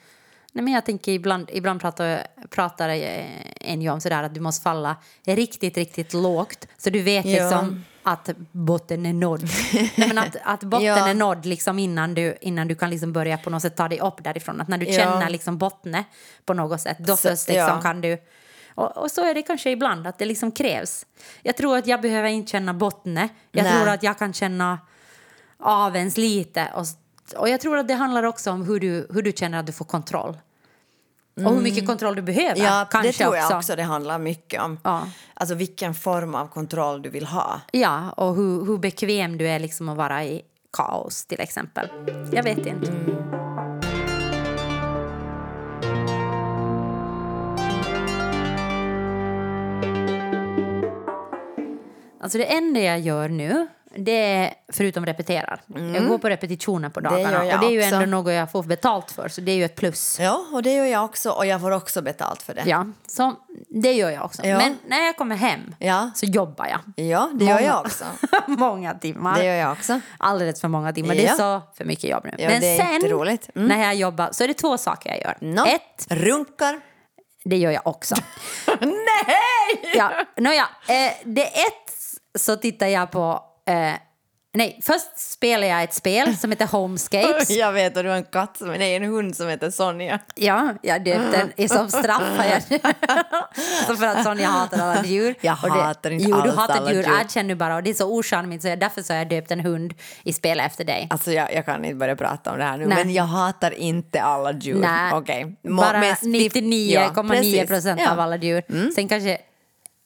Nej, men jag tänker ibland, ibland pratar, pratar eh, en ju om sådär att du måste falla riktigt, riktigt lågt så du vet Ja. liksom att botten är nådd. Nej, men att, att botten Ja. är nådd liksom innan, du, innan du kan liksom börja på något sätt ta dig upp därifrån. Att när du Ja. känner liksom bottne på något sätt, då Så- först liksom kan du... Och, och så är det kanske ibland, att det liksom krävs. Jag tror att jag behöver inte känna bottne. Jag Nej. tror att jag kan känna avens lite. Och, och jag tror att det handlar också om hur du, hur du känner att du får kontroll. Och hur mycket kontroll du behöver. Mm. Ja, kanske det tror jag också. också. det handlar mycket om. Ja. Alltså vilken form av kontroll du vill ha. Ja, och hur, hur bekväm du är liksom att vara i kaos till exempel. Jag vet inte. Alltså det enda jag gör nu, det är, förutom repeterar, jag går på repetitioner på dagarna. Mm. gör jag och det är ju också. ändå något jag får betalt för, så det är ju ett plus. Ja, och det gör jag också. Och jag får också betalt för det. Ja, så det gör jag också. Ja. Men när jag kommer hem Ja. så jobbar jag. Ja, det gör Många- jag också. många timmar. Det gör jag också. Alldeles för många timmar. Det är Ja. så för mycket jobb nu. Ja, Men det är sen jätteroligt. Mm. när jag jobbar så är det två saker jag gör. Nå, Ett, runkar. det gör jag också. Nej! ja, nåja, eh, det är ett så tittar jag på... Eh, nej, först spelar jag ett spel som heter Homescapes. Jag vet att du har en katt, som, nej en hund som heter Sonja. Ja, jag döpte den som straff. Har jag. så för att Sonja hatar alla djur. Jag Och det, hatar inte jo, du alls hatar alla djur. djur. Erkänn nu bara. Och det är så ocharmigt så jag, därför så har jag döpt en hund i spelet efter dig. Alltså jag, jag kan inte börja prata om det här nu, Nej. men jag hatar inte alla djur. Nej. Må- bara mest- 99,9 precis. procent Ja. Mm. av alla djur. Sen kanske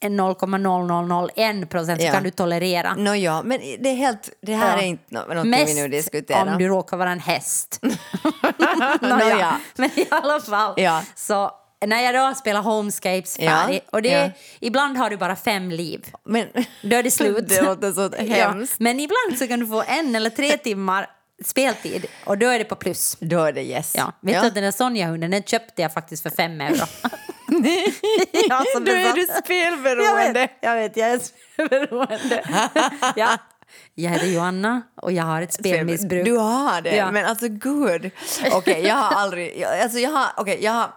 0,0001 procent så Ja. kan du tolerera. Nå ja, men det är helt, det här Ja. är inte nå- något vi nu diskuterar. om du råkar vara en häst. Nåja. ja. Men i alla fall. Ja. Så när jag då spelar Homescapes Ja, färdig, och det, ibland har du bara fem liv. Men Då är det slut. det låter så hemskt. Men ibland så kan du få en eller tre timmar speltid och då är det på plus. Då är det yes. Ja. Vet du att den där Sonja-hunden den köpte jag faktiskt för fem euro. ja, så Då är du Jag spelberoende. vet, jag vet, jag är spelberoende. ja. Jag heter Joanna och jag har ett spelmissbruk. Du har det, Ja. men alltså gud. Okej, jag har aldrig... jag- Alltså jag har, okej, jag har,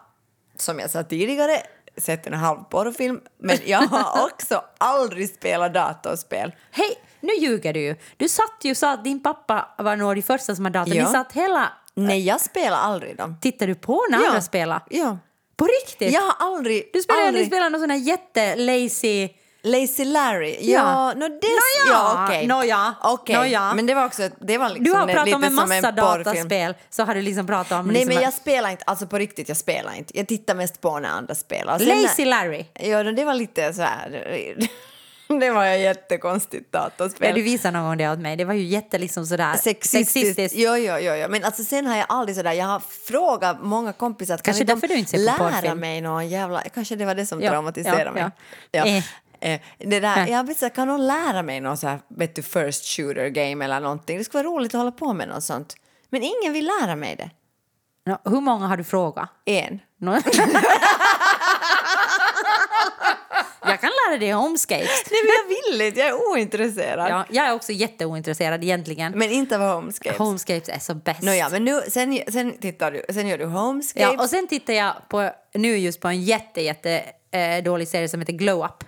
som jag sa tidigare, sett en halv porrfilm, men jag har också aldrig spelat datorspel. Hej, nu ljuger du ju. Du satt ju sa att din pappa var nog de första som hade dator. Ja. Ni satt hela... Nej, jag spelar aldrig dem. Tittar du på när Ja. andra spelar? Ja. På riktigt? Jag har aldrig... Du spelar aldrig... du spelar någon sån här jättelazy Lazy Larry, ja, Ja. no, det, Nåja, ja okej. nåja, Okej, nåja. Men det var också, det var liksom Du har en- pratat lite om en massa porrfilm. dataspel. Så har du liksom pratat om... Nej liksom men jag att- spelar inte, alltså på riktigt jag spelar inte. Jag tittar mest på när andra spelar. Sen Lazy Larry. Ja, det var lite så här. Det var ju jättekonstigt dataspel. Ja, du visade någon gång det åt mig. Det var ju jätte liksom sådär Sexistiskt. Jo, jo, jo, jo. Men alltså sen har jag aldrig sådär, jag har frågat många kompisar att kan Kanske därför de du inte lära porrfilm. mig någon jävla, kanske det var det som Ja, traumatiserade ja, mig. ja. Ja. Eh. Eh, Det där, jag vet, kan någon lära mig någon så här, vet du, first shooter game eller någonting? Det skulle vara roligt att hålla på med något sånt. Men ingen vill lära mig det. Nå, hur många har du frågat? En. Nå- jag kan lära dig homescapes. Nej men jag vill inte, jag är ointresserad. Ja, jag är också jätteointresserad egentligen. Men inte av homescapes. Homescapes är så bäst. Nåja, men nu, sen, sen, tittar du, sen gör du homescapes. Ja, och sen tittar jag på, nu just på en jätte, jätte eh, dålig serie som heter Glow Up.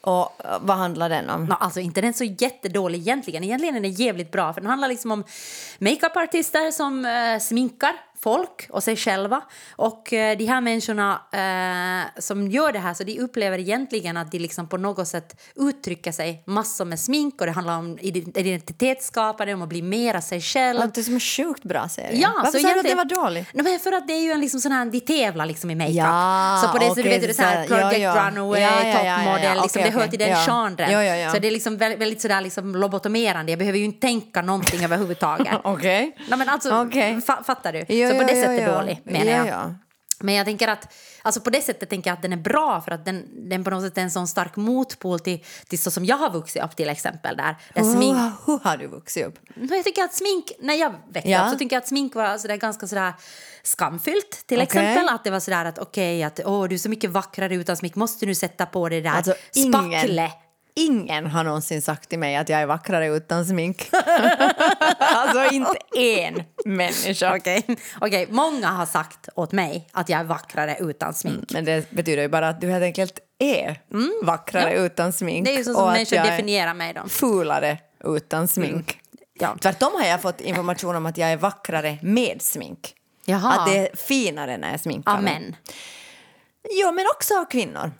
Och eh, vad handlar den om? Nå, alltså inte den så jättedålig egentligen. Egentligen är den jävligt bra för den handlar liksom om makeupartister som eh, sminkar folk och sig själva. Och eh, de här människorna eh, som gör det här så de upplever egentligen att de liksom på något sätt uttrycker sig massor med smink och det handlar om ident- identitetsskapande, om att bli mera sig själv. Det låter som en sjukt bra serie. Ja, Varför så sa du att det var dåligt? No, men för att det är ju en liksom sån här, de tävlar liksom i makeup. Ja, så på det okej, sättet, vet du, det så så här Project ja, ja. Runaway, Ja, ja, ja, ja, toppmodell, ja, liksom, okej, det hör till den Ja. genren. Ja, ja, ja. Så det är liksom väldigt, väldigt sådär liksom lobotomerande, jag behöver ju inte tänka någonting överhuvudtaget. Okej. No, men alltså, Okej. fa fattar du? Ja, så på det sättet dålig, menar Ja, jag. ja. Men jag tänker att, alltså på det sättet tänker jag att den är bra för att den, den på något sätt är en sån stark motpol till, till så som jag har vuxit upp till exempel. Där, där smink, Hur, har du vuxit upp? Jag tycker att smink, när jag växte Ja. upp så tycker jag att smink var sådär ganska sådär skamfyllt till Okej. exempel. Att det var sådär att okej, att åh, du är så mycket vackrare utan smink, måste du sätta på det där Alltså, spackle? ingen, ingen har någonsin sagt till mig att jag är vackrare utan smink. alltså inte en människa. Okej, Okej, många har sagt åt mig att jag är vackrare utan smink. Men det betyder ju bara att du helt enkelt är vackrare utan smink. Mm. Det är ju så som människor definierar mig då. fulare utan smink. Ja. Tvärtom har jag fått information om att jag är vackrare med smink. Jaha. Att det är finare när jag sminkar mig. Amen. Ja, men också av kvinnor.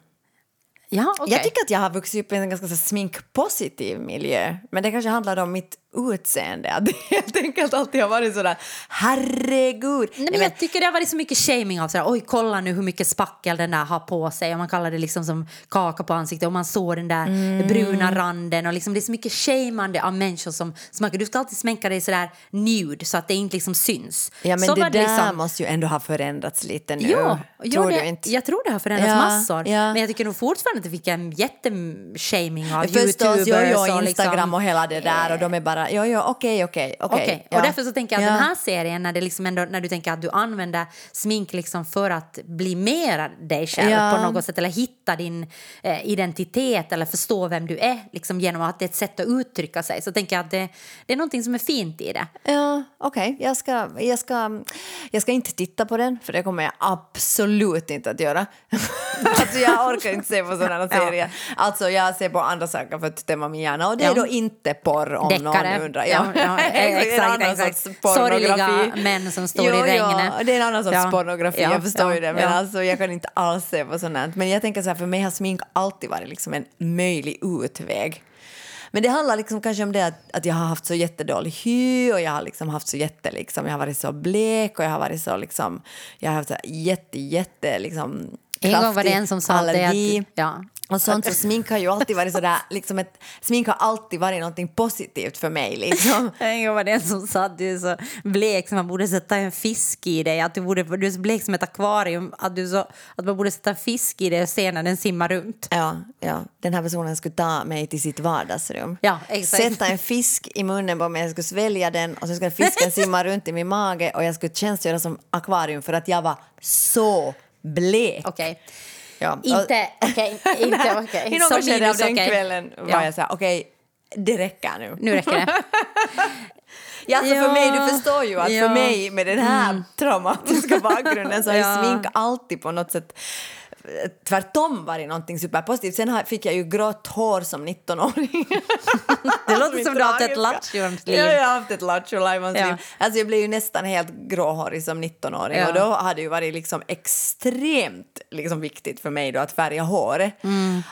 Ja, okej. Jag tycker att jag har vuxit upp i en ganska så sminkpositiv miljö. Men det kanske handlar om mitt utseende. Att det helt enkelt alltid har varit sådär, herregud. Nej, men jag tycker det har varit så mycket shaming av sådär, oj kolla nu hur mycket spackel den där har på sig och man kallar det liksom som kaka på ansiktet och man såg den där Mm. bruna randen och liksom det är så mycket shameande av människor som smakar. Du ska alltid smänka dig sådär nude så att det inte liksom syns. Ja, men så det var där liksom- måste ju ändå ha förändrats lite nu. Ja, Tror ja, du det, inte? jag tror det har förändrats Ja, massor. ja. Men jag tycker nog fortfarande att det fick en jätteshaming av Förstås, youtubers. jo, jo, och Instagram liksom, och hela det där och de är bara, jo, jo, okej, okej, okej. Okej, ja. och därför så tänker jag att Ja. den här serien, när, det liksom ändå, när du tänker att du använder smink liksom för att bli mer dig själv Ja. på något sätt eller hitta din eh, identitet eller förstå vem du är liksom genom att det är ett sätt att uttrycka sig så tänker jag att det, det är någonting som är fint i det. Ja, okej. Jag, ska, jag, ska, jag ska inte titta på den, för det kommer jag absolut inte att göra. alltså jag orkar inte se på sådana Ja. serier. Alltså jag ser på andra saker för att stämma min hjärna och det är Ja. då inte porr om Deckare. någon undrar. Ja, ja, Det är en exakt, annan exakt. sorts pornografi. Sorgliga män som står jo, i regnet. Ja, det är en annan sorts Ja. pornografi, Ja, jag förstår ja, ju det. Men ja. alltså, jag kan inte alls se på sånt här. Men jag tänker så här, för mig har smink alltid varit liksom en möjlig utväg. Men det handlar liksom kanske om det att, att jag har haft så jättedålig hy och jag har liksom haft så jätte, liksom, jag har varit så blek och jag har varit så liksom, jag har haft så jätte, jätte liksom En gång var det en som sa det att, ja. Och sånt, så smink har ju alltid varit sådär, liksom ett, smink har alltid varit någonting positivt för mig liksom. Gång var det en som sa att du är så blek som man borde sätta en fisk i dig. Att du, borde, du är så blek som ett akvarium. Att, du så, att man borde sätta en fisk i dig och se när den simmar runt. Ja, ja, den här personen skulle ta mig till sitt vardagsrum. Ja, exakt. Sätta en fisk i munnen på mig, jag skulle svälja den och så skulle fisken simma runt i min mage och jag skulle tjänstgöra som akvarium för att jag var så blek. Okej. Ja. Inte okej. inte okej. I något Så skede av den okej. kvällen var Ja. jag så här, okej, det räcker nu. Nu räcker det. Ja, alltså för mig, du förstår ju att Ja. Mm. för mig med den här traumatiska bakgrunden så har Ja. smink alltid på något sätt tvärtom varit någonting superpositivt. Sen har- fick jag ju grått hår som 19-åring. Det låter som du har haft ett lattjo-liv. Ja, jag har haft ett lattjo-lajvans Ja. liv. Alltså jag blev ju nästan helt gråhårig som 19-åring Ja. och då hade det ju varit liksom extremt liksom viktigt för mig då att färga håret.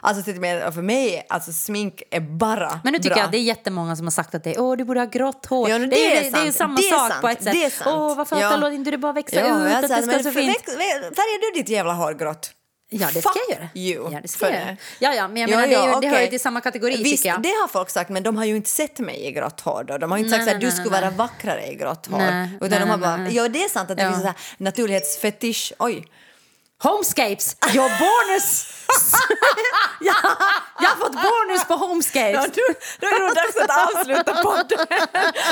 Alltså och med för mig, alltså smink är bara Mm. Men nu tycker bra. jag att det är jättemånga som har sagt att det är, åh, du borde ha grått hår. Ja, det, det är, är det, det är ju samma Det är sak sant. på ett sätt. Det är sant. Åh, varför Ja. låter inte du bara växa Ja, ut? Att det säger, ska så fint. Färgar du ditt jävla hår grått? Ja, det ska Fuck jag göra. you Ja, det ska jag göra. Ja, ja, men jag Ja, menar, det, ju, ja, det hör ju till samma kategori Visst, tycker jag. det har folk sagt, men de har ju inte sett mig i grått hår då. De har inte Nej, sagt att du nej, skulle nej. vara vackrare i grått hår. Nej, Utan de har bara, ja det är sant att det Ja. finns en naturlighetsfetisch. Oj. Homescapes, your bonus! ja, jag har fått bonus på Homescapes. Ja, du, då är det nog dags att avsluta podden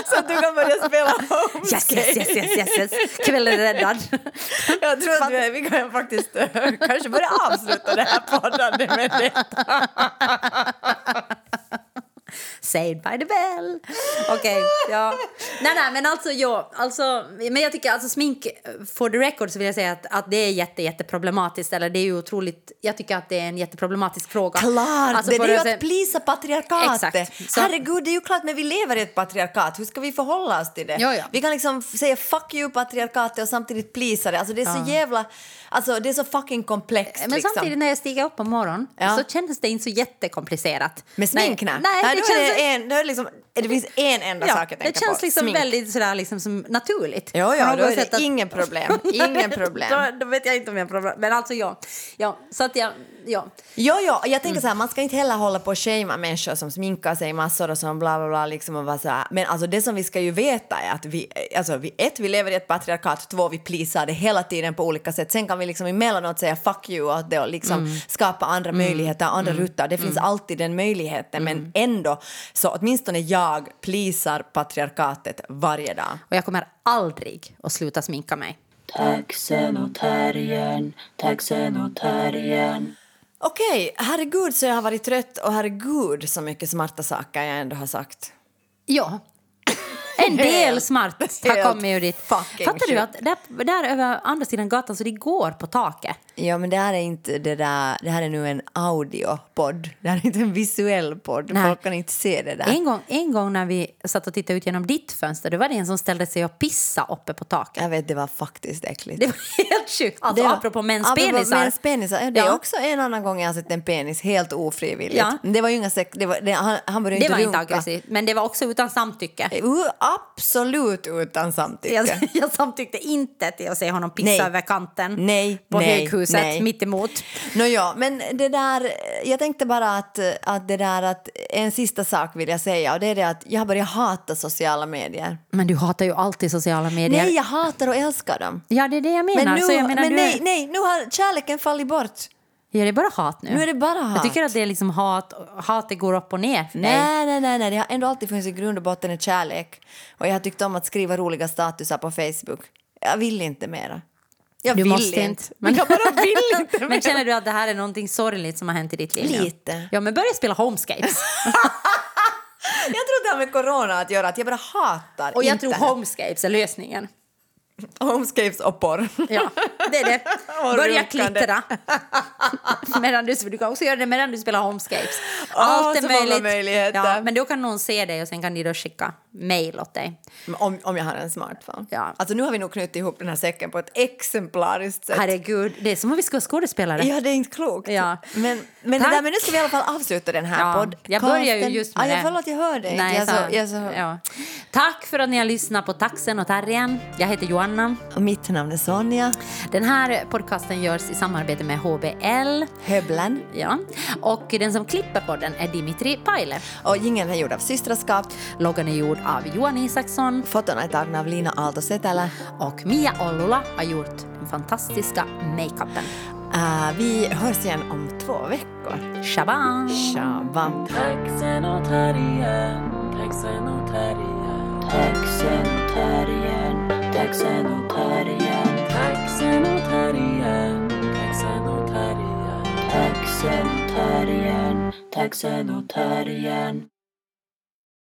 så att du kan börja spela Yes, yes, yes, yes, yes, yes. Kvällen är räddad. Jag tror att vi, vi kan faktiskt eh, kanske börja avsluta det här poddandet med det. Saved by the bell. Okej, ja. Nej, nej, men alltså, ja, alltså, men jag tycker alltså smink, for the record så vill jag säga att, att det är jätte, jätteproblematiskt. Eller det är ju otroligt, jag tycker att det är en jätteproblematisk fråga. Klart! Alltså, det är ju att plisa patriarkatet. Exakt. Så- Herregud, det är ju klart, men vi lever i ett patriarkat. Hur ska vi förhålla oss till det? Ja, ja. Vi kan liksom säga fuck you patriarkatet och samtidigt plisa det. Alltså det är så jävla... Alltså det är så fucking komplext. Men liksom. samtidigt när jag stiger upp på morgonen Ja. så kändes det inte så jättekomplicerat. Med smink? Nej, nej, nej det, känns, är det, en, då är det, liksom, det finns en enda ja, sak jag tänker det känns på. liksom Smink. väldigt sådär, liksom, som naturligt. Ja, På ja, då är det att- ingen problem. Ingen problem. då, då vet jag inte om jag har problem. Men alltså ja. ja så att jag, ja. Ja, ja, jag Mm. tänker så här, man ska inte heller hålla på och shamea människor som sminkar sig massor och som bla bla bla liksom och vara så här. Men alltså det som vi ska ju veta är att vi, alltså vi, ett, vi lever i ett patriarkat, två, vi plisar det hela tiden på olika sätt. Sen kan vi liksom emellanåt säga fuck you och, det, och liksom Mm. skapa andra möjligheter, andra rutter. Det finns alltid den möjligheten, Mm. men ändå så åtminstone jag plisar patriarkatet varje dag. Och jag kommer aldrig att sluta sminka mig. Taxen och terriern, taxen och terriern. Okej, herregud så jag har varit trött och herregud så mycket smarta saker jag ändå har sagt. Ja. En del smart har kommit ur ditt... Fattar du att där, där över andra sidan gatan så det går på taket? Ja, men det här är inte det där. Det här är nu en audiopodd. Det här är inte en visuell podd. Nej. Folk kan inte se det där. En gång, en gång när vi satt och tittade ut genom ditt fönster då var det en som ställde sig och pissade uppe på taket. Jag vet, det var faktiskt äckligt. Det var helt sjukt. Alltså, Det var- apropå mäns apropå penisar. Mäns penisar. Ja, det är Ja. också en annan gång jag har sett en penis helt ofrivilligt. Ja. Det var ju inga sex, det var, det, han, han började Det inte var inte runka. aggressivt, men det var också utan samtycke. Uh, absolut utan samtycke. Jag, jag samtyckte inte till att se honom pissa Nej. över kanten Nej, på nej, höghuset nej. mitt emot. Nåja, men det där, jag tänkte bara att, att det där att en sista sak vill jag säga och det är det att jag har börjat hata sociala medier. Men du hatar ju alltid sociala medier. Nej, jag hatar och älskar dem. Ja, det är det jag menar. Men, nu, jag menar men nej, är, nej, nu har kärleken fallit bort. Ja, det är bara hat nu. Nu är det bara hat. Jag tycker att det är liksom hat. Hatet går upp och ner för dig. Nej, nej, nej, nej, det har ändå alltid funnits i grund och botten en kärlek. Och jag har tyckt om att skriva roliga statusar på Facebook. Jag vill inte mera. Jag Du vill måste inte. Men jag bara vill inte mera. Men känner du att det här är någonting sorgligt som har hänt i ditt liv? Lite. Ja, men börja spela Homescapes. Jag tror det har med corona att göra, att jag bara hatar och jag internet. tror Homescapes är lösningen. Homescapes och porr. Ja, det är det. Börja klittra. medan du, du kan också göra det medan du spelar Homescapes. Åh, så många möjligheter. Ja, men då kan någon se dig och sen kan de då skicka mail åt dig. Om, om jag har en smartphone. Ja. Alltså nu har vi nog knutit ihop den här säcken på ett exemplariskt sätt. Herregud, det är som om vi skulle vara skådespelare. Ja, det är inte klokt. Ja. Men, men, det där, men nu ska vi i alla fall avsluta den här Ja, podcasten. jag börjar ju just med jag det. Förlåt, jag hörde inte. Nej, jag så, jag så, ja. Tack för att ni har lyssnat på Taxen och Terriern. Jag heter Joanna. Och mitt namn är Sonja Den här podcasten görs i samarbete med HBL. Höblen. Ja. Och den som klipper podden är Dimitri Paile. Och jingeln är gjord av Systraskap. Loggan är gjord av Johan Isaksson. Fotona är tagna av Lina Aalto-Setälä. Och Mia Ollula har gjort den fantastiska makeupen. Uh, vi hörs igen om två veckor. Shabam! Shabam. Taxen och terriern, taxen och terriern. Taxen och terriern, taxen och terriern. Taxen och terriern, taxen och terriern. Taxen och terriern, taxen och terriern.